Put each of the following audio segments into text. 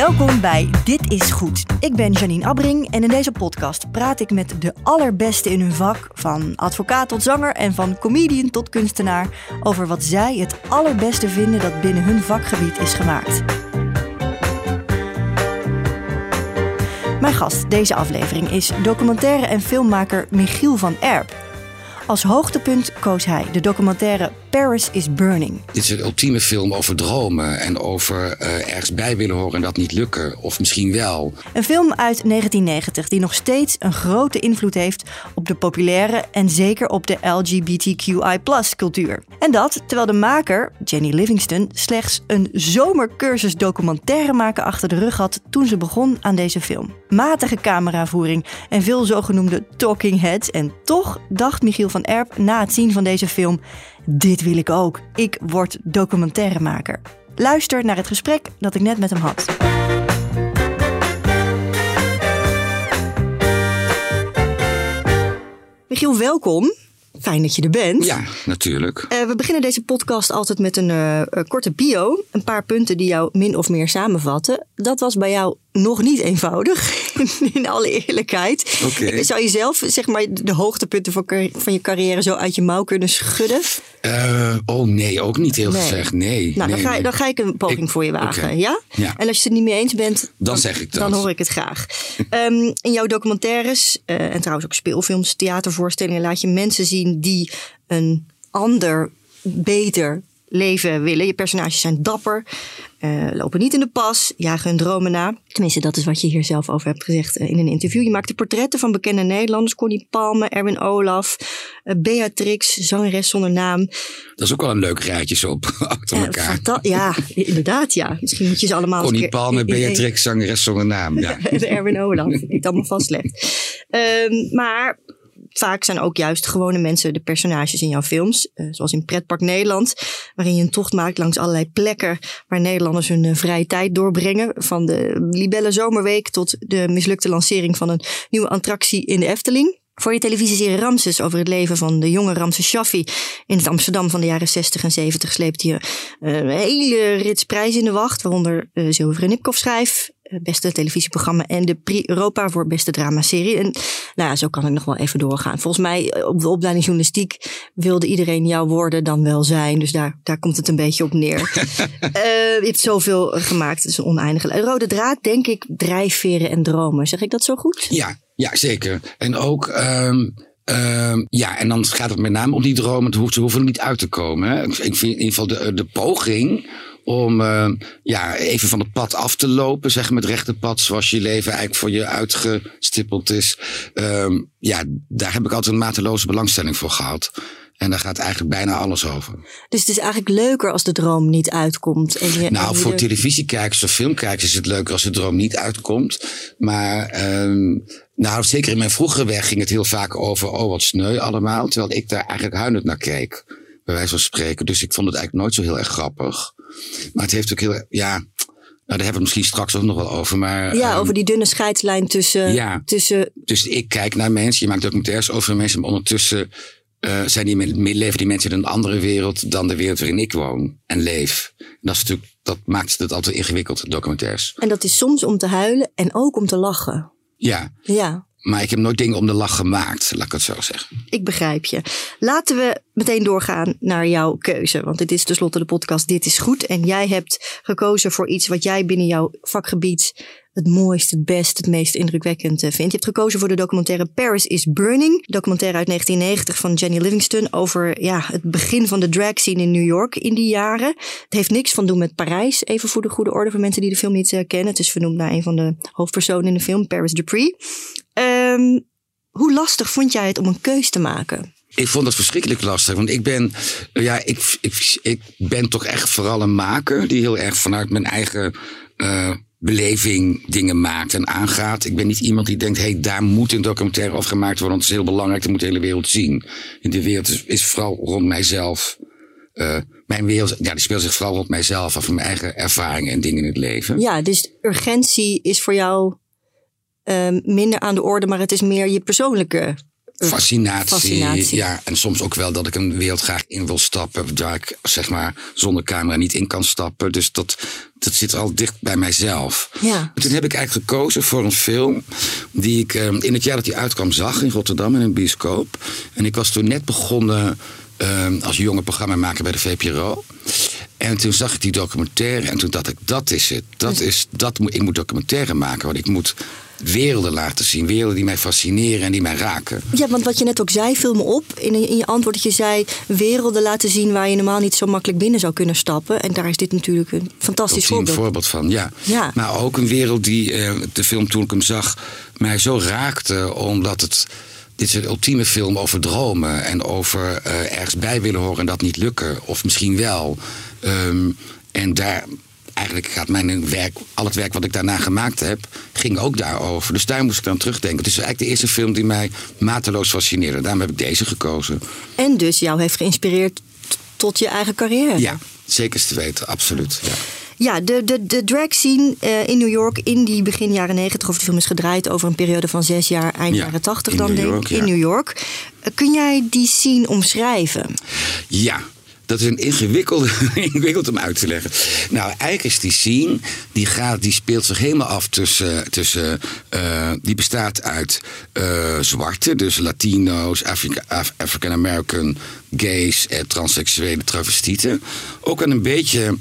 Welkom bij Dit is Goed. Ik ben Janine Abbring en in deze podcast praat ik met de allerbeste in hun vak, van advocaat tot zanger en van comedian tot kunstenaar, over wat zij het allerbeste vinden dat binnen hun vakgebied is gemaakt. Mijn gast deze aflevering is documentaire en filmmaker Michiel van Erp. Als hoogtepunt koos hij de documentaire Paris is Burning. Dit is een ultieme film over dromen en over uh, ergens bij willen horen en dat niet lukken. Of misschien wel. Een film uit 1990 die nog steeds een grote invloed heeft op de populaire en zeker op de LGBTQI cultuur. En dat terwijl de maker, Jenny Livingston, slechts een zomercursus documentaire maken achter de rug had toen ze begon aan deze film. Matige cameravoering en veel zogenoemde talking heads. En toch dacht Michiel van Erp na het zien van deze film: dit wil ik ook. Ik word documentairemaker. Luister naar het gesprek dat ik net met hem had. Michiel, welkom. Fijn dat je er bent. Ja, natuurlijk. Uh, we beginnen deze podcast altijd met een uh, korte bio. Een paar punten die jou min of meer samenvatten. Dat was bij jou nog niet eenvoudig, in alle eerlijkheid. Okay. Zou je zelf zeg maar, de hoogtepunten van, van je carrière zo uit je mouw kunnen schudden? Uh, oh nee, ook niet heel nee. gezegd. Nee. Nou, nee, dan, ga, dan ga ik een poging ik, voor je wagen. Okay. Ja? ja? En als je het niet mee eens bent, dan, dan zeg ik dat. Dan hoor ik het graag. um, in jouw documentaires, uh, en trouwens ook speelfilms, theatervoorstellingen, laat je mensen zien die een ander beter leven willen. Je personages zijn dapper, uh, lopen niet in de pas, jagen hun dromen na. Tenminste, dat is wat je hier zelf over hebt gezegd in een interview. Je maakte portretten van bekende Nederlanders. Connie Palme, Erwin Olaf, uh, Beatrix, zangeres zonder naam. Dat is ook wel een leuk rijtje zo op, achter elkaar. Ja, inderdaad, ja. Misschien moet je ze allemaal... Connie Palme, Beatrix, zangeres zonder naam. Ja. Erwin Olaf, niet allemaal vastlegt. Uh, maar vaak zijn ook juist gewone mensen de personages in jouw films. Uh, zoals in Pretpark Nederland, waarin je een tocht maakt langs allerlei plekken waar Nederlanders hun uh, vrije tijd doorbrengen. Van de Libelle Zomerweek tot de mislukte lancering van een nieuwe attractie in de Efteling. Voor je televisieserie Ramses over het leven van de jonge Ramses Shaffi in het Amsterdam van de jaren 60 en 70 sleept je uh, een hele rits prijzen in de wacht, waaronder Zilveren Nipkoff schrijf, beste televisieprogramma en de Prix Europa voor beste dramaserie. En nou ja, zo kan ik nog wel even doorgaan. Volgens mij op de opleiding journalistiek wilde iedereen jouw woorden dan wel zijn. Dus daar, daar komt het een beetje op neer. uh, je hebt zoveel gemaakt. Het is een oneindige. Rode draad, denk ik, drijfveren en dromen. Zeg ik dat zo goed? Ja, ja zeker. En ook... Um... Uh, ja, en dan gaat het met name om die dromen. Ze hoeven er niet uit te komen. Hè. Ik vind in ieder geval de, de poging om uh, ja, even van het pad af te lopen, zeg maar het rechte pad, zoals je leven eigenlijk voor je uitgestippeld is. Um, ja, daar heb ik altijd een mateloze belangstelling voor gehad. En daar gaat eigenlijk bijna alles over. Dus het is eigenlijk leuker als de droom niet uitkomt. En je, nou, en voor er... televisiekijkers of filmkijkers is het leuker als de droom niet uitkomt. Maar um, nou, zeker in mijn vroegere werk ging het heel vaak over, oh wat sneu allemaal. Terwijl ik daar eigenlijk huilend naar keek, bij wijze van spreken. Dus ik vond het eigenlijk nooit zo heel erg grappig. Maar het heeft ook heel, ja, nou, daar hebben we het misschien straks ook nog wel over. Maar, ja, um, over die dunne scheidslijn tussen. Ja, tussen... dus ik kijk naar mensen, je maakt documentaires over mensen, maar ondertussen uh, zijn die, leven die mensen in een andere wereld dan de wereld waarin ik woon en leef. En dat, is natuurlijk, dat maakt het altijd ingewikkeld, documentaires. En dat is soms om te huilen en ook om te lachen. Ja. Ja. Maar ik heb nooit dingen om de lach gemaakt, laat ik het zo zeggen. Ik begrijp je. Laten we meteen doorgaan naar jouw keuze. Want dit is tenslotte de podcast Dit is Goed. En jij hebt gekozen voor iets wat jij binnen jouw vakgebied het mooist, het best, het meest indrukwekkend vindt. Je hebt gekozen voor de documentaire Paris is Burning. Documentaire uit 1990 van Jenny Livingston over ja, het begin van de drag scene in New York in die jaren. Het heeft niks van doen met Parijs. Even voor de goede orde voor mensen die de film niet uh, kennen. Het is vernoemd naar een van de hoofdpersonen in de film, Paris Dupree. Um, hoe lastig vond jij het om een keus te maken? Ik vond het verschrikkelijk lastig. Want ik ben, ja, ik, ik, ik ben toch echt vooral een maker die heel erg vanuit mijn eigen uh, beleving dingen maakt en aangaat. Ik ben niet iemand die denkt, hey, daar moet een documentaire over gemaakt worden, want het is heel belangrijk, dat moet de hele wereld zien. In de wereld is, is vooral rond mijzelf. Uh, mijn wereld, ja, die speelt zich vooral rond mijzelf af, van mijn eigen ervaringen en dingen in het leven. Ja, dus urgentie is voor jou uh, minder aan de orde, maar het is meer je persoonlijke fascinatie, fascinatie. Ja, en soms ook wel dat ik een wereld graag in wil stappen. Waar ik zeg maar zonder camera niet in kan stappen. Dus dat, dat zit al dicht bij mijzelf. Ja. Toen heb ik eigenlijk gekozen voor een film die ik eh, in het jaar dat die uitkwam zag in Rotterdam in een bioscoop. En ik was toen net begonnen eh, als jonge programmamaker bij de VPRO. En toen zag ik die documentaire en toen dacht ik, dat is het. Dat is, dat ik moet documentaire maken, want ik moet werelden laten zien. Werelden die mij fascineren en die mij raken. Ja, want wat je net ook zei, viel me op. In, in je antwoord dat je zei werelden laten zien waar je normaal niet zo makkelijk binnen zou kunnen stappen. En daar is dit natuurlijk een fantastisch voorbeeld. voorbeeld van, ja. Ja. Maar ook een wereld die eh, de film toen ik hem zag mij zo raakte, omdat het. Dit is een ultieme film over dromen en over eh, ergens bij willen horen en dat niet lukken. Of misschien wel. Ehm, en daar, eigenlijk gaat mijn werk, al het werk wat ik daarna gemaakt heb, ging ook daarover. Dus daar moest ik dan terugdenken. Het is eigenlijk de eerste film die mij mateloos fascineerde. Daarom heb ik deze gekozen. En dus jou heeft geïnspireerd tot je eigen carrière. Ja, zeker te weten, absoluut. Ja. Ja, de, de, de drag scene eh, in New York in die begin jaren negentig, of de film is gedraaid over een periode van zes jaar, eind Ja, jaren tachtig dan New denk ik, in. New York. Eh, kun jij die scene omschrijven? Ja, dat is een ingewikkelde, ingewikkeld om uit te leggen. Nou, eigenlijk is die scene, die, gaat, die speelt zich helemaal af tussen, tussen eh, die bestaat uit eh zwarte, dus Latino's, Af- African American, gays, eh, transseksuele travestieten. Ook een beetje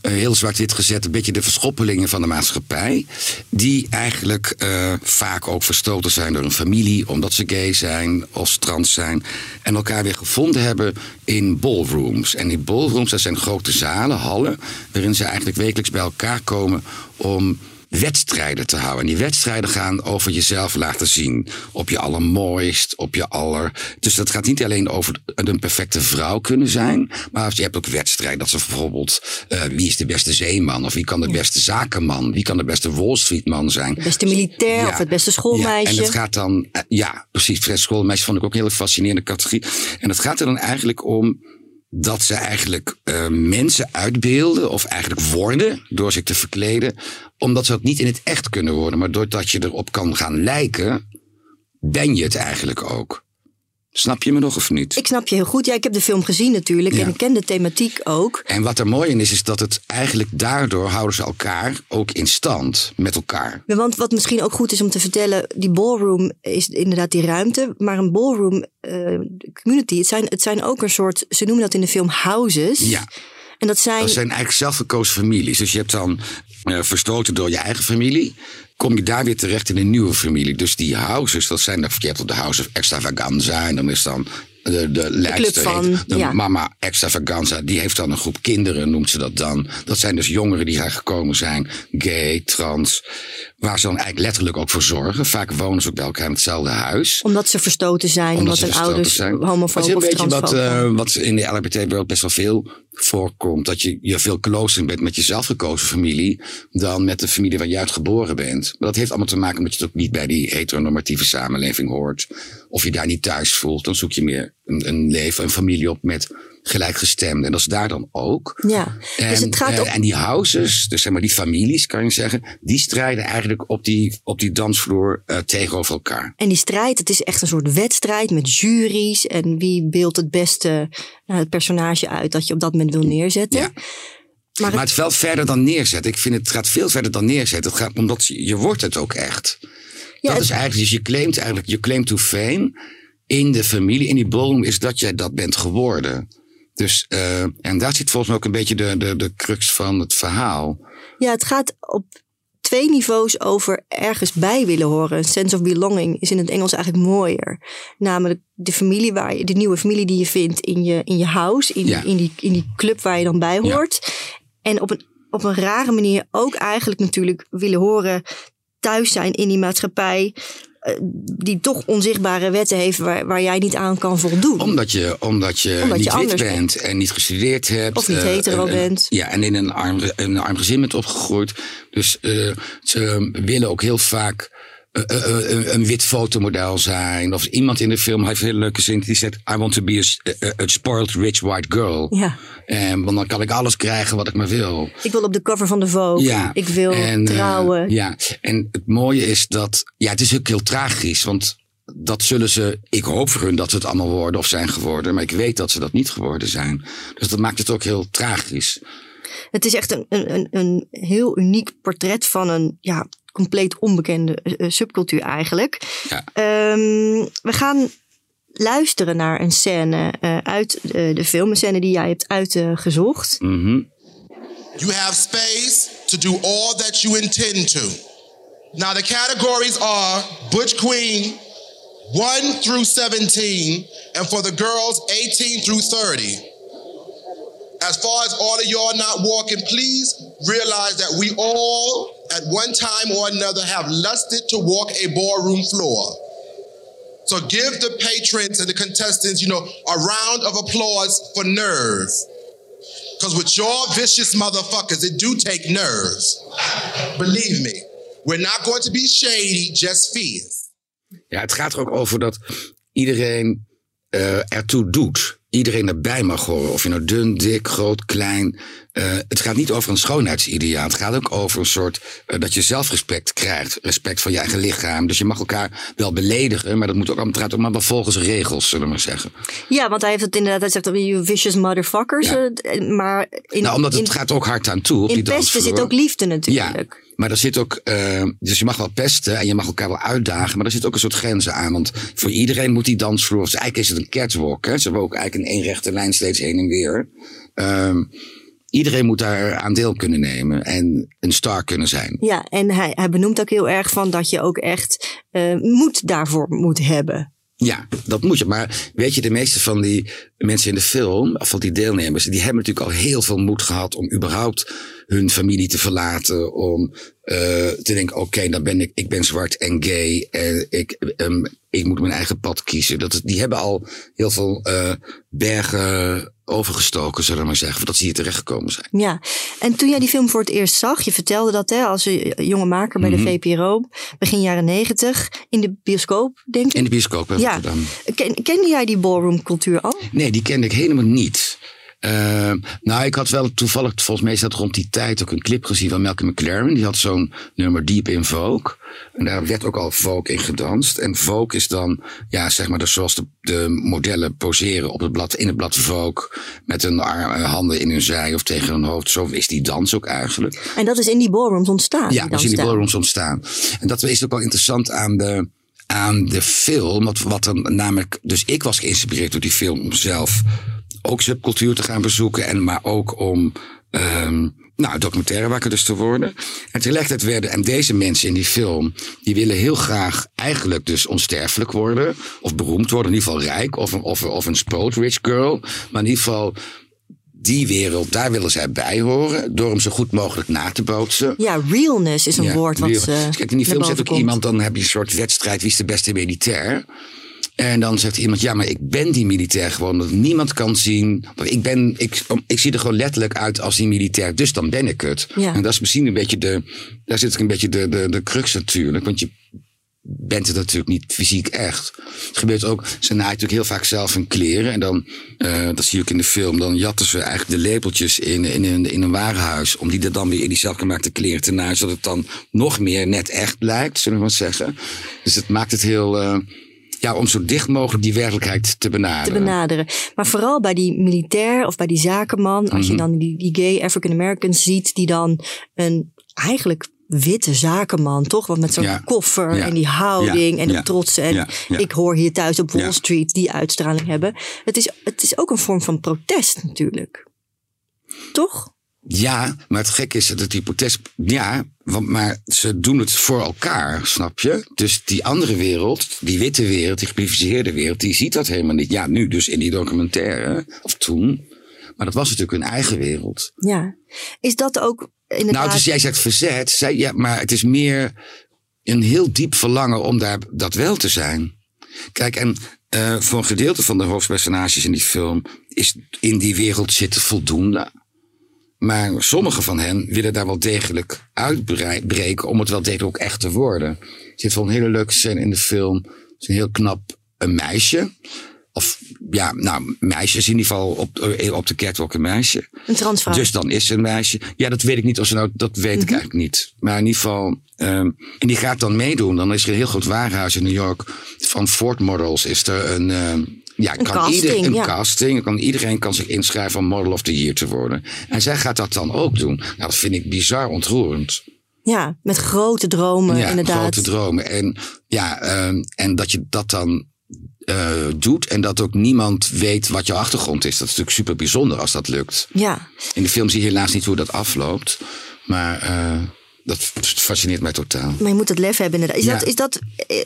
heel zwart-wit gezet, een beetje de verschoppelingen van de maatschappij. Die eigenlijk eh, vaak ook verstoten zijn door een familie, omdat ze gay zijn of trans zijn. En elkaar weer gevonden hebben in ballrooms. En die ballrooms, dat zijn grote zalen, hallen, waarin ze eigenlijk wekelijks bij elkaar komen om wedstrijden te houden. En die wedstrijden gaan over jezelf laten zien. Op je allermooist, op je aller... Dus dat gaat niet alleen over een perfecte vrouw kunnen zijn. Maar je hebt ook wedstrijden. Dat ze bijvoorbeeld... eh, wie is de beste zeeman? Of wie kan de beste zakenman? Wie kan de beste Wall Street man zijn? Het beste militair Ja. of het beste schoolmeisje? Ja, en het gaat dan, eh, ja, precies. Schoolmeisje vond ik ook een hele fascinerende categorie. En het gaat er dan eigenlijk om dat ze eigenlijk eh, mensen uitbeelden, of eigenlijk worden, door zich te verkleden, omdat ze ook niet in het echt kunnen worden. Maar doordat je erop kan gaan lijken, ben je het eigenlijk ook. Snap je me nog of niet? Ik snap je heel goed. Ja, ik heb de film gezien natuurlijk Ja. en ik ken de thematiek ook. En wat er mooi in is, is dat het eigenlijk daardoor houden ze elkaar ook in stand met elkaar. Ja, Want wat misschien ook goed is om te vertellen, die ballroom is inderdaad die ruimte. Maar een ballroom eh, community, het zijn, het zijn ook een soort, ze noemen dat in de film houses. Ja. En dat zijn, Dat zijn eigenlijk zelfgekozen families. Dus je hebt dan eh, verstoten door je eigen familie. Kom je daar weer terecht in een nieuwe familie. Dus die houses, dat zijn de, je hebt op de House of Extravaganza. En dan is dan de, de leidster, van, heet de ja. mama Extravaganza. Die heeft dan een groep kinderen, noemt ze dat dan. Dat zijn dus jongeren die daar gekomen zijn. Gay, trans. Waar ze dan eigenlijk letterlijk ook voor zorgen. Vaak wonen ze ook bij elkaar in hetzelfde huis omdat ze verstoten zijn, omdat, omdat ze hun ouders zijn. homofoob Het is of een beetje wat, transfoob eh, wat in de LGBT-wereld best wel veel voorkomt. Dat je, je veel closer bent met je zelfgekozen familie dan met de familie waar je uit geboren bent. Maar dat heeft allemaal te maken met je ook niet bij die heteronormatieve samenleving hoort. Of je daar niet thuis voelt. Dan zoek je meer een, een leven, een familie op met gelijkgestemden. En dat is daar dan ook. Ja, En, dus het gaat eh, en die houses, dus zeg maar die families kan je zeggen, die strijden eigenlijk op die, op die dansvloer eh, tegenover elkaar. En die strijd, het is echt een soort wedstrijd met juries. En wie beeldt het beste nou, het personage uit dat je op dat moment wil neerzetten. Ja. Maar, Maar het, het wel verder dan neerzetten. Ik vind het gaat veel verder dan neerzetten. Het gaat omdat je, je wordt het ook echt. ja, dat het- is eigenlijk, dus je claimt eigenlijk, je claimt to fame in de familie, in die ballroom, is dat jij dat bent geworden. Dus, eh, en daar zit volgens mij ook een beetje de, de, de crux van het verhaal. ja, het gaat op twee niveaus over ergens bij willen horen. Sense of belonging is in het Engels eigenlijk mooier. Namelijk de familie waar je, de nieuwe familie die je vindt in je, in je house, in, Ja. in, die, in die club waar je dan bij Ja. hoort. En op een, op een rare manier ook eigenlijk natuurlijk willen horen thuis zijn in die maatschappij. Eh, Die toch onzichtbare wetten heeft waar, waar jij niet aan kan voldoen. Omdat je, omdat je Omdat je niet wit bent en niet gestudeerd hebt. Of niet eh, hetero en- en- bent. Ja, en in een arm, een arm gezin bent opgegroeid. Dus eh, ze willen ook heel vaak een wit fotomodel zijn. Of iemand in de film heeft een hele leuke zin. Die zegt, I want to be a, spoiled rich white girl. Ja. En, want dan kan ik alles krijgen wat ik maar wil. Ik wil op de cover van de Vogue. Ja. Ik wil En, eh, trouwen. ja, en het mooie is dat. Ja, het is ook heel tragisch. Want dat zullen ze, ik hoop voor hun dat ze het allemaal worden of zijn geworden. Maar ik weet dat ze dat niet geworden zijn. Dus dat maakt het ook heel tragisch. Het is echt een, een, een heel uniek portret van een ja, compleet onbekende eh, eh, subcultuur eigenlijk. Ja. Ehm, we gaan luisteren naar een scène uh, uit uh, de film, een scène die jij hebt uitgezocht. Mm -hmm. You have space to do all that you intend to. Now the categories are Butch Queen 1 through 17 and for the girls 18 through 30. As far as all of y'all not walking, please realize that we all, at one time or another, have lusted to walk a ballroom floor. So give the patrons and the contestants, you know, a round of applause for nerve. Because with your vicious motherfuckers, it do take nerves. Believe me, we're not going to be shady, just fierce. Ja, het gaat er ook over dat iedereen uh, ertoe doet. Iedereen erbij mag horen. Of je nou dun, dik, groot, klein. Uh, het gaat niet over een schoonheidsideaal. Het gaat ook over een soort uh, dat je zelfrespect krijgt. Respect voor je eigen lichaam. Dus je mag elkaar wel beledigen. Maar dat moet ook allemaal, wel volgens regels, zullen we maar zeggen. Ja, want hij heeft het inderdaad, hij zegt dat you vicious motherfuckers. Ja. Maar in, nou, omdat het gaat ook hard aan toe. Op in die pesten zit ook liefde natuurlijk. Ja. Maar er zit ook, uh, dus je mag wel pesten en je mag elkaar wel uitdagen, maar er zit ook een soort grenzen aan. Want voor iedereen moet die dansvloer, dus eigenlijk is het een catwalk. Hè? Ze ook eigenlijk in één rechte lijn steeds heen en weer. Um, iedereen moet daar aan deel kunnen nemen en een star kunnen zijn. Ja, en hij, hij benoemt ook heel erg van dat je ook echt uh, moed daarvoor moet hebben. Ja, dat moet je. Maar weet je, de meeste van die mensen in de film, van die deelnemers, die hebben natuurlijk al heel veel moed gehad om überhaupt hun familie te verlaten. Om uh, te denken, oké, dan ben ik, ik ben zwart en gay. En ik, um, ik moet mijn eigen pad kiezen. Dat, die hebben al heel veel uh, bergen overgestoken, zullen we maar zeggen, voordat ze hier terechtgekomen zijn. Ja, en toen jij die film voor het eerst zag, je vertelde dat hè, als jonge maker bij mm -hmm. de VPRO, begin jaren negentig, in de bioscoop, denk ik? In de bioscoop, heb ja. Ken, kende jij die ballroom cultuur al? Nee, die kende ik helemaal niet. Uh, nou, ik had wel toevallig, volgens mij is dat rond die tijd ook een clip gezien van Malcolm McLaren. Die had zo'n nummer Deep in Vogue. En daar werd ook al Vogue in gedanst. En Vogue is dan, ja, zeg maar, dus zoals de, de modellen poseren op het blad, in het blad Vogue. Met hun arm, handen in hun zij of tegen hun hoofd. Zo is die dans ook eigenlijk. En dat is in die ballrooms ontstaan? Ja, dat is in die ballrooms ontstaan. En dat is ook wel interessant aan de, aan de film. Wat, wat dan namelijk, dus ik was geïnspireerd door die film om zelf ook subcultuur te gaan bezoeken. En maar ook om um, nou, documentairemaker dus te worden. En tegelijkertijd werden, en deze mensen in die film, die willen heel graag eigenlijk dus onsterfelijk worden. Of beroemd worden, in ieder geval rijk. Of een, of, of een spoiled rich girl. Maar in ieder geval die wereld, daar willen zij bij horen. Door hem zo goed mogelijk na te bootsen. Ja, realness is een ja, woord wat. Uh, dus kijk, in die film zit ook komt. iemand, dan heb je een soort wedstrijd. Wie is de beste militair? En dan zegt iemand, ja, maar ik ben die militair gewoon. Dat niemand kan zien. Ik, ben, ik, ik zie er gewoon letterlijk uit als die militair. Dus dan ben ik het. Ja. En dat is misschien een beetje de. Daar zit een beetje de, de, de crux natuurlijk. Want je bent het natuurlijk niet fysiek echt. Het gebeurt ook. Ze naait natuurlijk heel vaak zelf hun kleren. En dan, uh, dat zie je ook in de film. Dan jatten ze eigenlijk de lepeltjes in, in, in, in een warenhuis. Om die er dan weer in die zelfgemaakte kleren te naaien. Zodat het dan nog meer net echt lijkt, zullen we maar zeggen. Dus het maakt het heel. Uh, ja, om zo dicht mogelijk die werkelijkheid te benaderen. Te benaderen. Maar vooral bij die militair of bij die zakenman, als mm -hmm. je dan die, die gay African Americans ziet, die dan een eigenlijk witte zakenman, toch? Want met zo'n ja. koffer ja. en die houding ja. en de trots. En ik hoor hier thuis op Wall Street die uitstraling hebben. Het is, het is ook een vorm van protest natuurlijk. Toch? Ja, maar het gekke is dat die protest. Ja, want, maar ze doen het voor elkaar, snap je? Dus die andere wereld, die witte wereld, die geprivilegeerde wereld, die ziet dat helemaal niet. Ja, nu dus in die documentaire, of toen. Maar dat was natuurlijk hun eigen wereld. Ja. Is dat ook inderdaad... Nou, dus jij zegt verzet. Zij, ja, maar het is meer een heel diep verlangen om daar dat wel te zijn. Kijk, en uh, voor een gedeelte van de hoofdpersonages in die film is in die wereld zitten voldoende. Maar sommige van hen willen daar wel degelijk uitbreken om het wel degelijk ook echt te worden. Er zit wel een hele leuke scène in de film. Het is een heel knap een meisje. Of ja, nou, meisje is in ieder geval op, op de catwalk een meisje. Een transvrouw. Dus dan is ze een meisje. Ja, dat weet ik niet. Of ze nou, dat weet mm -hmm. ik eigenlijk niet. Maar in ieder geval, Ehm, en die gaat dan meedoen. Dan is er een heel groot warenhuis in New York. Van Ford Models is er een... ehm, ja, Een kan casting, ieder, een ja. casting. Kan, iedereen kan zich inschrijven om Model of the Year te worden. En zij gaat dat dan ook doen. Nou, dat vind ik bizar ontroerend. Ja, met grote dromen ja, inderdaad. grote dromen. En, ja, ehm, en dat je dat dan eh, doet en dat ook niemand weet wat je achtergrond is. Dat is natuurlijk super bijzonder als dat lukt. Ja, In de film zie je helaas niet hoe dat afloopt. Maar eh, dat fascineert mij totaal. maar je moet het lef hebben inderdaad. Is Ja. dat, is dat eh,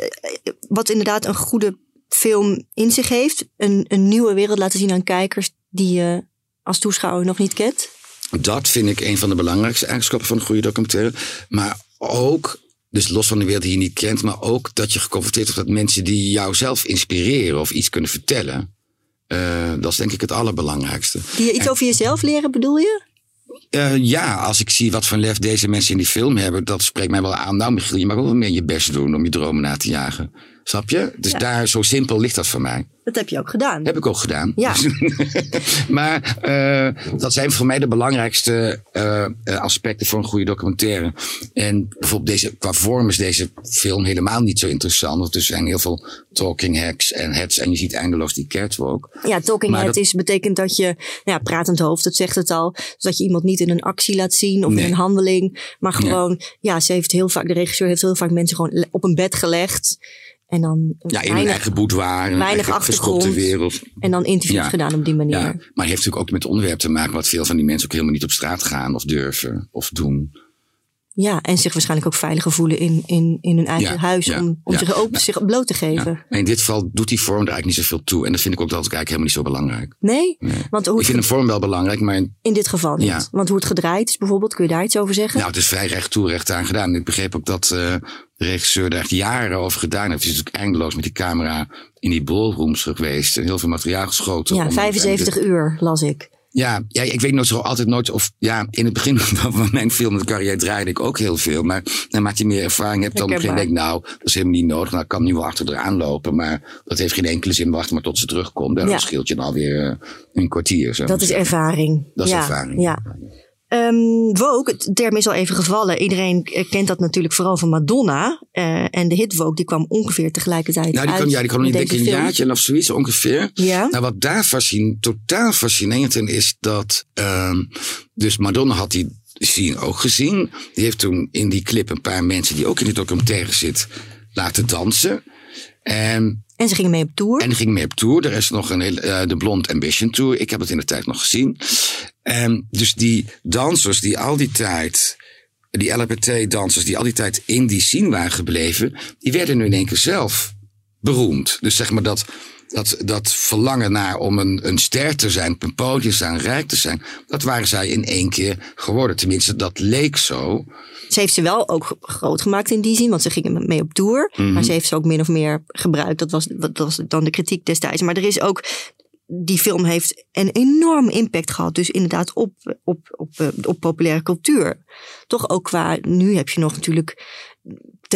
wat inderdaad een goede film in zich heeft? Een, een nieuwe wereld laten zien aan kijkers die je als toeschouwer nog niet kent? Dat vind ik een van de belangrijkste eigenschappen van een goede documentaire. Maar ook, dus los van de wereld die je niet kent, maar ook dat je geconfronteerd wordt met mensen die jou zelf inspireren of iets kunnen vertellen. Eh, dat is denk ik het allerbelangrijkste. Die je iets over jezelf leren, bedoel je? Eh, ja, als ik zie wat voor lef deze mensen in die film hebben, dat spreekt mij wel aan. Nou, Michiel, je mag ook wel meer je best doen om je dromen na te jagen. Snap je? Dus Ja. daar, zo simpel ligt dat voor mij. Dat heb je ook gedaan. Heb ik ook gedaan. Ja. maar eh, dat zijn voor mij de belangrijkste eh, eh, aspecten voor een goede documentaire. En bijvoorbeeld deze, qua vorm is deze film helemaal niet zo interessant. Want er zijn heel veel talking heads en heads. En je ziet eindeloos die catwalk. Ja, talking Maar head dat- is, betekent dat je, nou ja, pratend hoofd, dat zegt het al. Dus dat je iemand niet in een actie laat zien of Nee. in een handeling. Maar gewoon, ja, ze heeft heel vaak, de regisseur heeft heel vaak mensen gewoon op een bed gelegd. En dan Ja, in een weinig, eigen boudoir. Weinig achtergrond. wereld. en dan interviews Ja. gedaan op die manier. Ja, maar het heeft natuurlijk ook met onderwerp te maken. Wat veel van die mensen ook helemaal niet op straat gaan of durven of doen. Ja, en zich waarschijnlijk ook veilig voelen in, in, in hun eigen Ja, huis ja, om, om ja. zich, ook, zich bloot te geven. In dit geval doet die vorm er eigenlijk niet zoveel toe. En dat vind ik ook dat eigenlijk helemaal niet zo belangrijk. Nee? Nee. Want hoe Ik vind een vorm wel belangrijk, maar in dit geval niet. Ja. Want hoe het gedraaid is bijvoorbeeld, kun je daar iets over zeggen? Nou, het is vrij recht toe, recht aan gedaan. Ik begreep ook dat eh, de regisseur er echt jaren over gedaan heeft. Hij is natuurlijk eindeloos met die camera in die ballrooms geweest. En heel veel materiaal geschoten. ja, om- 75 uur las ik. Ja, ja, ik weet nooit zo altijd nooit of... Ja, in het begin van mijn filmcarrière draaide ik ook heel veel. Maar naarmate je meer ervaring hebt, dan begin ik nou, dat is helemaal niet nodig. Nou, ik kan nu wel achter eraan lopen. Maar dat heeft geen enkele zin. Wachten maar tot ze terugkomt. En Ja. dan scheelt je dan alweer eh, een kwartier. Zo Dat is ervaring. Dat is ja, ervaring. Ja. Ehm Vogue, het term is al even gevallen. Iedereen eh, kent dat natuurlijk vooral van Madonna. Eh, en de hit Vogue die kwam ongeveer tegelijkertijd Nou, die uit. ja, die kwam in denk een jaartje of zoiets ongeveer. Ja. Nou, wat daar fascin totaal fascinerend in is dat... ehm, dus Madonna had die scene ook gezien. Die heeft toen in die clip een paar mensen die ook in de documentaire zit laten dansen. En, En ze gingen mee op tour. en die ging mee op tour. Er is nog een hele, eh, de Blond Ambition Tour. Ik heb het in de tijd nog gezien. En dus die dansers die al die tijd... Die LHBT-dansers die al die tijd in die scene waren gebleven... die werden nu in één keer zelf beroemd. Dus zeg maar dat, dat, dat verlangen naar om een, een ster te zijn, op een podium te zijn, rijk te zijn, dat waren zij in één keer geworden. Tenminste, dat leek zo. Ze heeft ze wel ook groot gemaakt in die zin, want ze gingen mee op tour. Mhm. Maar ze heeft ze ook min of meer gebruikt. Dat was, dat was dan de kritiek destijds. Maar er is ook, die film heeft een enorm impact gehad. Dus inderdaad op, op, op, eh, op populaire cultuur. Toch ook qua, nu heb je nog natuurlijk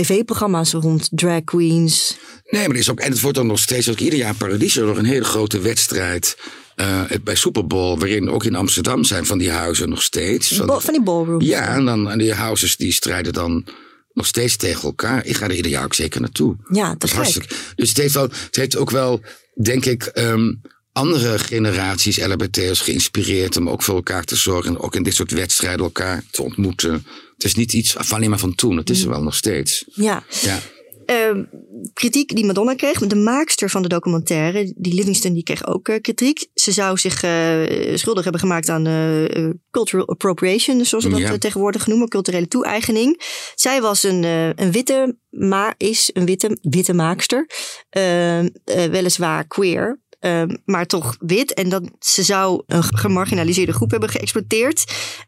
tv-programma's rond drag queens. Nee, maar er is ook, en het wordt dan nog steeds, ook ieder jaar Paradiso, nog een hele grote wedstrijd eh, bij Super Bowl, waarin ook in Amsterdam zijn van die huizen nog steeds. Van, van die ballrooms. ja, en dan en die houses die strijden dan nog steeds tegen elkaar. Ik ga er ieder jaar ook zeker naartoe. Ja, Dat is hartstikke. Dus het heeft, wel, het heeft ook wel, denk ik, ehm, andere generaties LHBT'ers geïnspireerd om ook voor elkaar te zorgen. En ook in dit soort wedstrijden elkaar te ontmoeten. Het is niet iets van alleen maar van toen. Het is Mm. er wel nog steeds. Ja. Ja. Ehm, kritiek die Madonna kreeg. De maakster van de documentaire, die Livingston, die kreeg ook eh, kritiek. Ze zou zich eh, schuldig hebben gemaakt aan eh, cultural appropriation, zoals ze dat Ja. tegenwoordig noemen, culturele toe-eigening. Zij was een, een witte, maar is een witte, witte maakster. Eh, eh, weliswaar queer. Eh, maar toch wit. En dat ze zou een gemarginaliseerde groep hebben geëxploiteerd.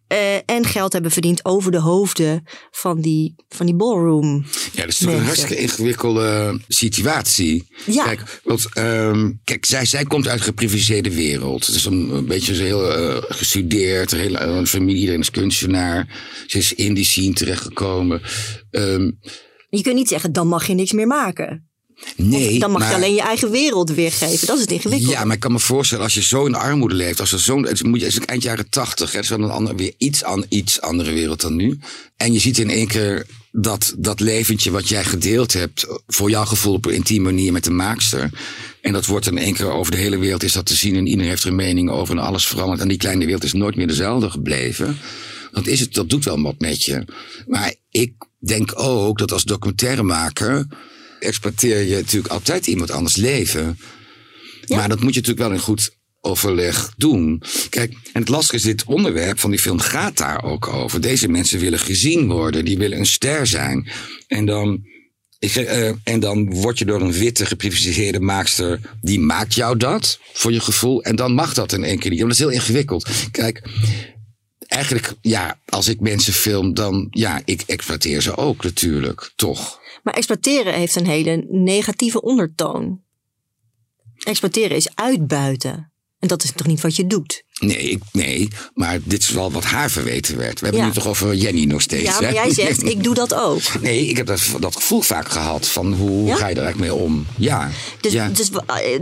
eh, en geld hebben verdiend over de hoofden van die, van die ballroom. Ja, dat is natuurlijk een hartstikke ingewikkelde situatie. Ja. Kijk, want, ehm, kijk zij, zij komt uit een geprivilegeerde wereld. Het is een, een beetje zo heel eh, gestudeerd, een hele een familie, iedereen is kunstenaar. Ze is in die scene terechtgekomen. Ehm, Je kunt niet zeggen, dan mag je niks meer maken. Nee, Dan mag maar, je alleen je eigen wereld weergeven. Dat is het ingewikkeld. Ja, maar ik kan me voorstellen als je zo in de armoede leeft. Als er zo'n, het moet je, het is eind jaren tachtig. Het is wel een ander, weer iets, an, iets andere wereld dan nu. En je ziet in één keer dat, dat leventje wat jij gedeeld hebt. Voor jouw gevoel op een intieme manier met de maakster. En dat wordt in één keer over de hele wereld is dat te zien. En iedereen heeft er mening over en alles verandert. En die kleine wereld is nooit meer dezelfde gebleven. Dat, is het, dat doet wel wat met je. Maar ik denk ook dat als documentairemaker exploiteer je natuurlijk altijd iemand anders leven. Maar dat moet je natuurlijk wel in goed overleg doen. Kijk, en het lastige is, dit onderwerp van die film gaat daar ook over. Deze mensen willen gezien worden, die willen een ster zijn. En dan, ik, uh, en dan word je door een witte geprivilegeerde maakster, die maakt jou dat voor je gevoel. En dan mag dat in één keer niet. Want dat is heel ingewikkeld. Kijk, eigenlijk, ja, als ik mensen film, dan ja, ik exploiteer ze ook natuurlijk, toch. Maar exploiteren heeft een hele negatieve ondertoon. Exploiteren is uitbuiten. En dat is toch niet wat je doet? Nee, ik, nee, maar dit is wel wat haar verweten werd. We hebben ja. nu toch over Jenny nog steeds. Ja, maar jij zegt, ik doe dat ook. Nee, ik heb dat, dat gevoel vaak gehad van hoe ja? ga je er eigenlijk mee om? Ja. Dus, ja. Dus,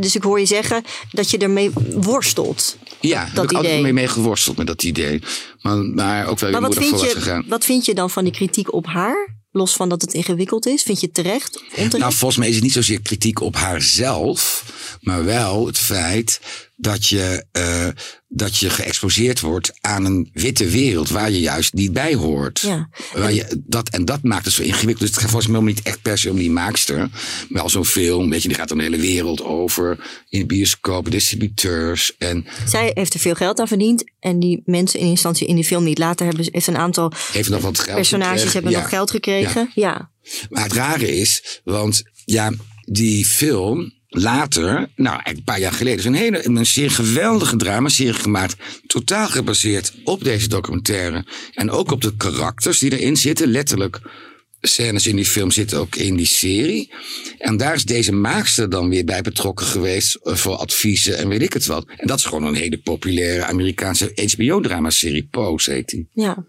dus ik hoor je zeggen dat je ermee worstelt. Ja, dat heb ik idee. altijd mee geworsteld met dat idee. Maar, maar ook wel maar wat vind je. Wat vind je dan van die kritiek op haar? Los van dat het ingewikkeld is? Vind je het terecht? Onterecht? Nou, volgens mij is het niet zozeer kritiek op haarzelf, maar wel het feit dat je, uh, dat je geëxposeerd wordt aan een witte wereld waar je juist niet bij hoort. Ja. Waar je, dat, en dat maakt het zo ingewikkeld. Dus het gaat volgens mij niet echt per se om die maakster. Wel zo'n film, weet je, die gaat dan de hele wereld over. In de bioscoop, distributeurs. En Zij heeft er veel geld aan verdiend. En die mensen in instantie in die film niet later hebben, heeft een aantal heeft nog wat geld personages gekregen. hebben Ja. nog geld gekregen. Ja. ja. Maar het rare is, want ja, die film later, nou een paar jaar geleden, is een hele een zeer geweldige dramaserie gemaakt. Totaal gebaseerd op deze documentaire. En ook op de karakters die erin zitten. Letterlijk, scènes in die film zitten ook in die serie. En daar is deze maakster dan weer bij betrokken geweest eh, voor adviezen en weet ik het wat. En dat is gewoon een hele populaire Amerikaanse HBO-dramaserie. Pose heet die. ja.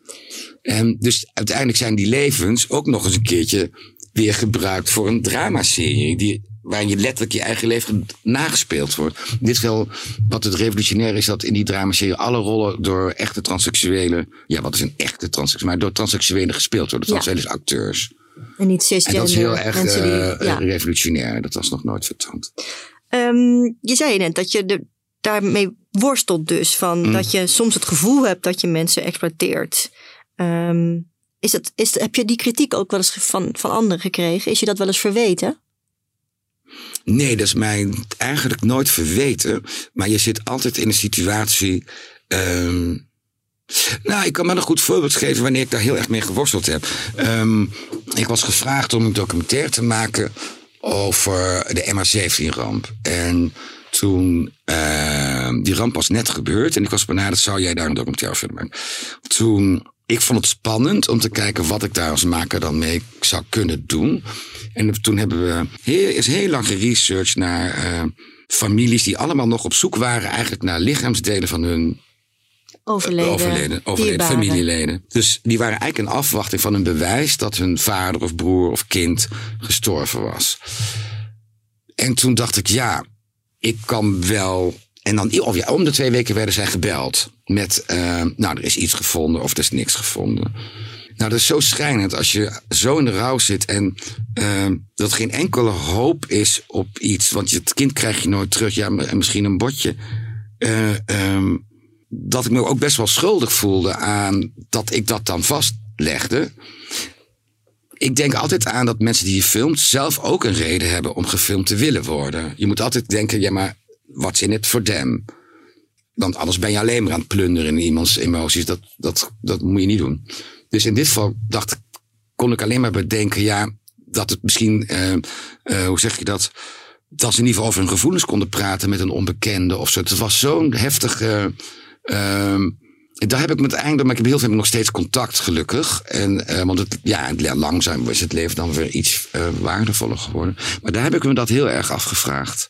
En dus uiteindelijk zijn die levens ook nog eens een keertje weer gebruikt voor een dramaserie. Die, waarin je letterlijk je eigen leven nagespeeld wordt. In dit geval, wat het revolutionair is, dat in die dramaserie alle rollen door echte transseksuelen. Ja, wat is een echte transseksueel? Maar door transseksuelen gespeeld worden. Ja. Transseksuele acteurs. En niet En dat is heel cisgender erg mensen die... eh, ja. revolutionair. Dat was nog nooit vertoond. Ehm, je zei net dat je er daarmee worstelt dus. Van Mm. Dat je soms het gevoel hebt dat je mensen exploiteert. Ehm, is het, is, heb je die kritiek ook wel eens van, van anderen gekregen? Is je dat wel eens verweten? Nee, dat is mij eigenlijk nooit verweten. Maar je zit altijd in een situatie. ehm, nou, ik kan me een goed voorbeeld geven wanneer ik daar heel erg mee geworsteld heb. Ehm, ik was gevraagd om een documentaire te maken over de MH17-ramp. En toen, ehm, die ramp was net gebeurd en ik was benaderd, zou jij daar een documentaire over maken? Toen, ik vond het spannend om te kijken wat ik daar als maker dan mee zou kunnen doen. En toen hebben we heel, is heel lang geresearched naar eh, families die allemaal nog op zoek waren eigenlijk naar lichaamsdelen van hun Overleden, overleden, overleden dierbaren. familieleden. Dus die waren eigenlijk in afwachting van een bewijs dat hun vader of broer of kind gestorven was. En toen dacht ik, ja, ik kan wel. En dan of ja, om de twee weken werden zij gebeld met, eh, nou, er is iets gevonden of er is niks gevonden. Nou, dat is zo schrijnend als je zo in de rouw zit en eh, dat geen enkele hoop is op iets. Want het kind krijg je nooit terug. Ja, en misschien een botje. Eh, ehm, dat ik me ook best wel schuldig voelde aan dat ik dat dan vastlegde. Ik denk altijd aan dat mensen die je filmt zelf ook een reden hebben om gefilmd te willen worden. Je moet altijd denken, ja maar what's in it for them? Want anders ben je alleen maar aan het plunderen in iemands emoties. Dat, dat, dat moet je niet doen. Dus in dit geval dacht kon ik alleen maar bedenken, ja, dat het misschien, eh, eh, hoe zeg je dat? Dat ze in ieder geval over hun gevoelens konden praten met een onbekende of zo. Het was zo'n heftige. ehm, daar heb ik met einde, maar ik heb heel veel nog steeds contact, gelukkig. En, eh, want het, ja, langzaam is het leven dan weer iets eh, waardevoller geworden. Maar daar heb ik me dat heel erg afgevraagd.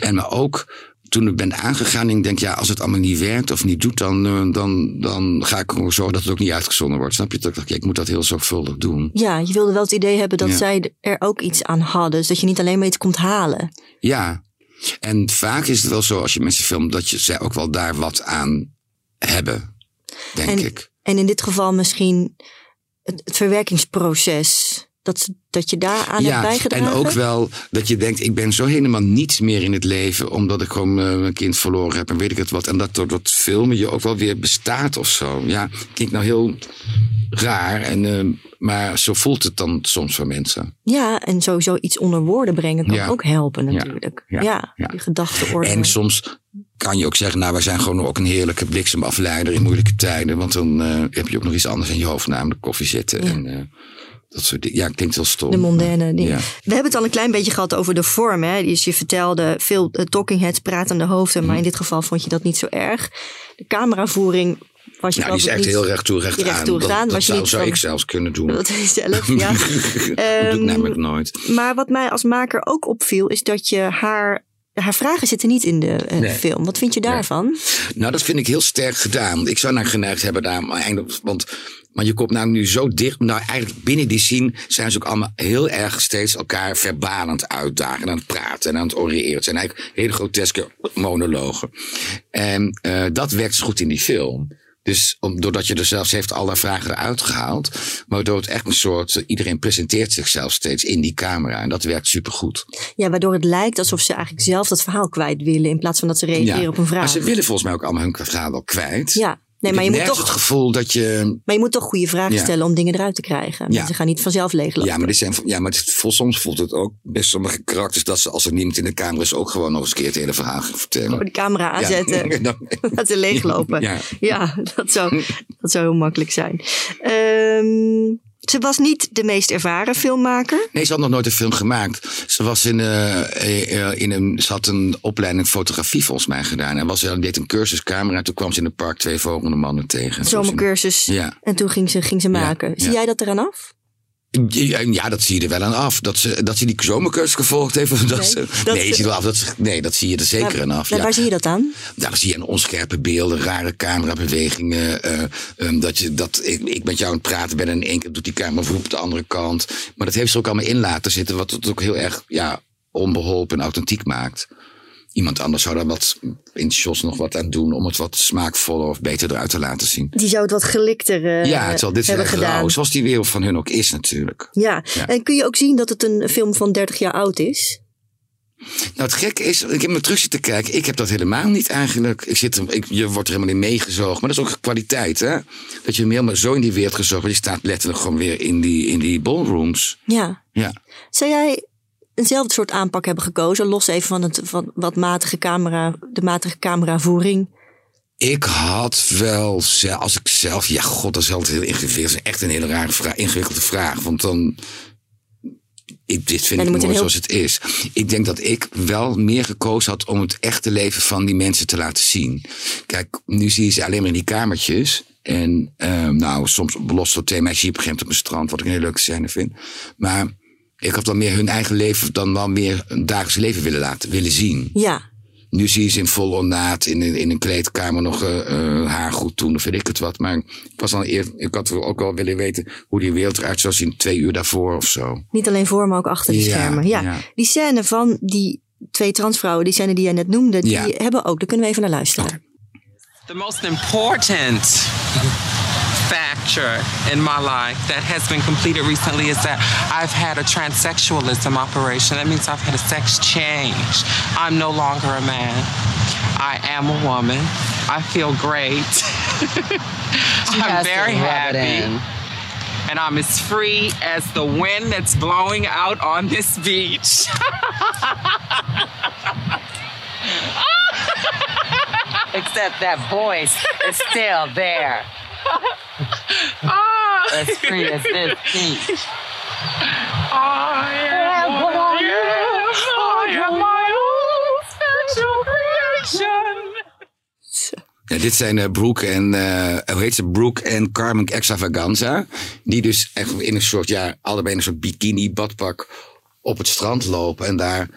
En me ook toen ik ben aangegaan ik denk, ja, als het allemaal niet werkt of niet doet, dan, eh, dan, dan ga ik gewoon zorgen dat het ook niet uitgezonden wordt. Snap je? Dat ik dacht, ja, ik moet dat heel zorgvuldig doen. Ja, je wilde wel het idee hebben dat Ja. zij er ook iets aan hadden. Dus dat je niet alleen maar iets komt halen. Ja. En vaak is het wel zo als je mensen filmt, dat je, zij ook wel daar wat aan hebben. Denk En- ik. En in dit geval misschien het, het verwerkingsproces. Dat, dat je daar aan hebt Ja, bijgedragen. en ook wel dat je denkt, ik ben zo helemaal niets meer in het leven, omdat ik gewoon eh, mijn kind verloren heb en weet ik het wat. En dat door dat filmen je ook wel weer bestaat of zo. Ja, klinkt nou heel raar, en, eh, maar zo voelt het dan soms voor mensen. Ja, en sowieso iets onder woorden brengen kan Ja. ook helpen natuurlijk. Ja, Ja. Ja. die gedachteorde. En soms kan je ook zeggen, nou, wij zijn gewoon ook een heerlijke bliksemafleider in moeilijke tijden. Want dan eh, heb je ook nog iets anders in je hoofd, namelijk koffie zitten. Ja. En eh, dat soort dingen. Ja, klinkt heel stom. de mondaine dingen. Ja. We hebben het al een klein beetje gehad over de vorm. Hè? Dus je vertelde veel eh, talking heads, pratende hoofden. Maar in dit geval vond je dat niet zo erg. De cameravoering was je Nou, die is echt niet- heel recht toe, recht recht aan. toe, dat dat zou, niet zou van- ik zelfs kunnen doen. Dat is zelf, ja. dat doe ik Ehm, namelijk nooit. Maar wat mij als maker ook opviel, is dat je haar. Haar vragen zitten niet in de eh, Nee. film. Wat vind je daarvan? Nou, dat vind ik heel sterk gedaan. Ik zou naar geneigd hebben daar, want, maar je komt nou nu zo dicht. Nou, eigenlijk binnen die scene zijn ze ook allemaal heel erg steeds elkaar het uitdagen, aan het praten en aan het oreren. Het zijn eigenlijk hele groteske monologen. En eh, dat werkt zo goed in die film. Dus om, doordat je er zelfs heeft alle vragen eruit gehaald. Waardoor het echt een soort. Iedereen presenteert zichzelf steeds in die camera. En dat werkt supergoed. Ja, waardoor het lijkt alsof ze eigenlijk zelf dat verhaal kwijt willen. In plaats van dat ze reageren op een vraag. Maar ze willen volgens mij ook allemaal hun verhaal wel kwijt. Ja, nee, maar je, moet toch, het gevoel dat je. maar je moet toch goede vragen Ja. stellen om dingen eruit te krijgen. Ja. Mensen gaan niet vanzelf leeglopen. Ja, maar, dit zijn, ja, maar het, soms voelt het ook best sommige karakters dat ze als er niemand in de kamer is ook gewoon nog eens een keer het hele verhaal gaan vertellen. De camera aanzetten. Ja. Dat ze leeglopen. Ja. Ja, dat, zou, dat zou heel makkelijk zijn. Ehm, ze was niet de meest ervaren filmmaker. Nee, ze had nog nooit een film gemaakt. Ze, was in, eh, eh, in een, ze had een opleiding fotografie volgens mij gedaan. En was, ze deed een cursus camera. Toen kwam ze in het park twee volgende mannen tegen. Zomercursus. Ja. En toen ging ze, ging ze Ja, maken. Zie ja. jij dat eraan af? Ja, dat zie je er wel aan af. Dat ze, dat ze die zomercursus gevolgd heeft. Dat Nee, ze, dat nee, je ze- wel af. Dat ze, nee, dat zie je er zeker Maar- aan af. maar Ja. Waar zie je dat aan? Daar zie je een onscherpe beelden, rare camerabewegingen. ehm, dat je, dat ik, ik met jou aan het praten ben en in één keer doet die camera op de andere kant. Maar dat heeft ze ook allemaal in laten zitten, wat het ook heel erg ja, onbeholpen en authentiek maakt. Iemand anders zou daar wat in de shots nog wat aan doen om het wat smaakvoller of beter eruit te laten zien. Die zou het wat gelikter eh, ja, het zal dit is hebben echt gedaan. rauw, zoals die wereld van hun ook is natuurlijk. Ja. Ja. en kun je ook zien dat het een film van 30 jaar oud is? Nou, het gekke is, ik heb me terug zitten kijken. Ik heb dat helemaal niet eigenlijk. Ik zit, ik, je wordt er helemaal in meegezogen. Maar dat is ook kwaliteit, hè? Dat je helemaal zo in die wereld gezogen wordt. Je staat letterlijk gewoon weer in die, in die ballrooms. Ja. Ja. Zou jij eenzelfde soort aanpak hebben gekozen? Los even van, het, van wat matige camera, de matige cameravoering. Ik had wel, als ik zelf, ja, god, dat is altijd heel ingewikkeld. Dat is echt een hele rare vraag, ingewikkelde vraag. Want dan, ik, dit vind ik mooi heel- zoals het is. Ik denk dat ik wel meer gekozen had om het echte leven van die mensen te laten zien. Kijk, nu zie je ze alleen maar in die kamertjes. En ehm, nou, soms belost tot twee meisjes hier op een gegeven op een strand, wat ik een hele leuke scène vind. Maar ik had wel meer hun eigen leven dan wel meer een dagelijks leven willen laten, willen zien. Ja. Nu zie je ze in vol ornaat in, een- in een kleedkamer nog eh, eh, haar goed doen of weet ik het wat. Maar ik, was al eer, ik had ook wel willen weten hoe die wereld eruit zou zien twee uur daarvoor of zo. Niet alleen voor, maar ook achter de Ja, schermen. Ja. ja. Die scène van die twee transvrouwen, die scène die jij net noemde, die Ja. hebben ook. Daar kunnen we even naar luisteren. The most important factor in my life that has been completed recently is that I've had a transsexualism operation. That means I've had a sex change. I'm no longer a man. I am a woman. I feel great. I'm very happy. And I'm as free as the wind that's blowing out on this beach. Except that voice is still there. Ah, As free as this beach. I am what I am. I am my own special creation. Ja, dit zijn eh, Brooke en, eh, hoe heet ze? Brooke en Carmen Extravaganza. Die dus echt in een soort, ja, allebei in een soort bikini badpak op het strand lopen. En daar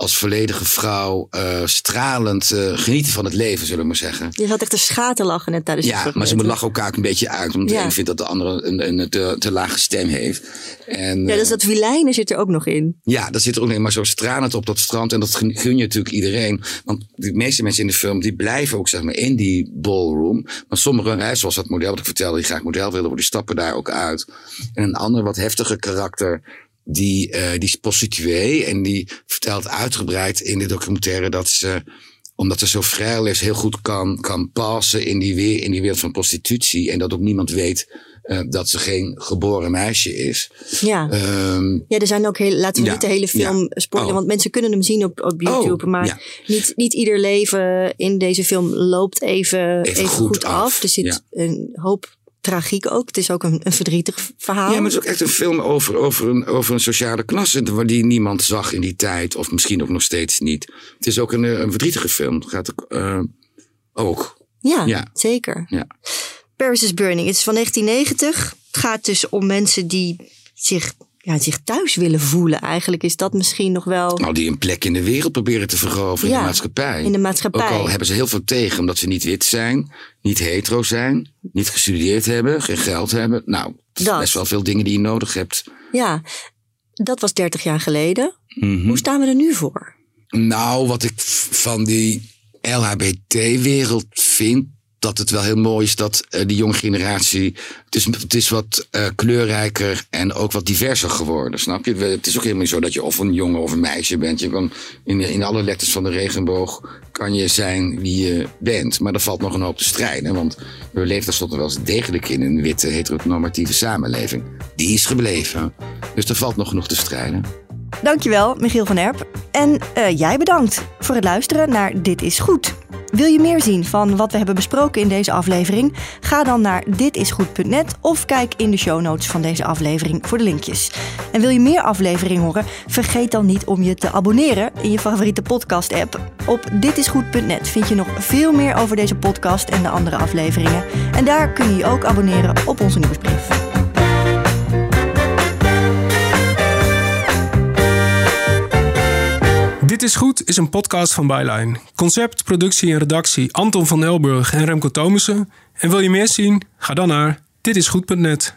als volledige vrouw uh, stralend uh, genieten van het leven, zullen we maar zeggen. Je had echt een schaterlachen net tijdens Ja, maar ze lachen elkaar ook een beetje uit. Want de een vindt dat de andere een, een te, te, lage stem heeft. En, ja, dus dat vilijnen zit er ook nog in. Ja, dat zit er ook in. Maar zo stralend op dat strand. En dat gun je natuurlijk iedereen. Want de meeste mensen in de film, die blijven ook zeg maar in die ballroom. Maar sommigen, hè, zoals dat model wat ik vertelde, die graag model willen worden, die stappen daar ook uit. En een ander wat heftiger karakter die, uh, die is prostituee en die vertelt uitgebreid in de documentaire dat ze, omdat ze zo vrij is, heel goed kan, kan passen in die, weer, in die wereld van prostitutie. En dat ook niemand weet uh, dat ze geen geboren meisje is. Ja, um, ja er zijn ook heel, laten we ja, niet de hele film ja. spoilen, oh. want mensen kunnen hem zien op, op YouTube. Oh, maar ja. niet, niet ieder leven in deze film loopt even, even, even goed, goed af. af. Er zit een hoop tragiek ook. Het is ook een, een verdrietig verhaal. Ja, maar het is ook echt een film over, over, een, over een sociale klasse die niemand zag in die tijd. Of misschien ook nog steeds niet. Het is ook een, een verdrietige film. Het gaat ook. Uh, ook. Ja, ja, zeker. Ja. Paris is Burning. Het is van 1990. Het gaat dus om mensen die zich ja, zich thuis willen voelen. Eigenlijk is dat misschien nog wel. Nou, die een plek in de wereld proberen te veroveren in de maatschappij. In de maatschappij. Ook al hebben ze heel veel tegen, omdat ze niet wit zijn, niet hetero zijn, niet gestudeerd hebben, geen geld hebben. Nou, dat. best wel veel dingen die je nodig hebt. Ja, dat was 30 jaar geleden. Mhm. Hoe staan we er nu voor? Nou, wat ik van die LHBT-wereld vind, dat het wel heel mooi is dat uh, die jonge generatie. Het is, het is wat uh, kleurrijker en ook wat diverser geworden. Snap je? Het is ook helemaal niet zo dat je of een jongen of een meisje bent. Je kan in, in alle letters van de regenboog kan je zijn wie je bent. Maar er valt nog een hoop te strijden. Want we leven tenslotte wel eens degelijk in een witte heteronormatieve samenleving. Die is gebleven. Dus er valt nog genoeg te strijden. Dankjewel, Michiel van Erp. En uh, jij bedankt voor het luisteren naar Dit is Goed. Wil je meer zien van wat we hebben besproken in deze aflevering? Ga dan naar ditisgoed.net of kijk in de show notes van deze aflevering voor de linkjes. En wil je meer afleveringen horen? Vergeet dan niet om je te abonneren in je favoriete podcast-app. Op ditisgoed.net vind je nog veel meer over deze podcast en de andere afleveringen. En daar kun je je ook abonneren op onze nieuwsbrief. Dit is Goed is een podcast van Byline. Concept, productie en redactie Anton van Elburg en Remco Thomussen. En wil je meer zien? Ga dan naar ditisgoed.net.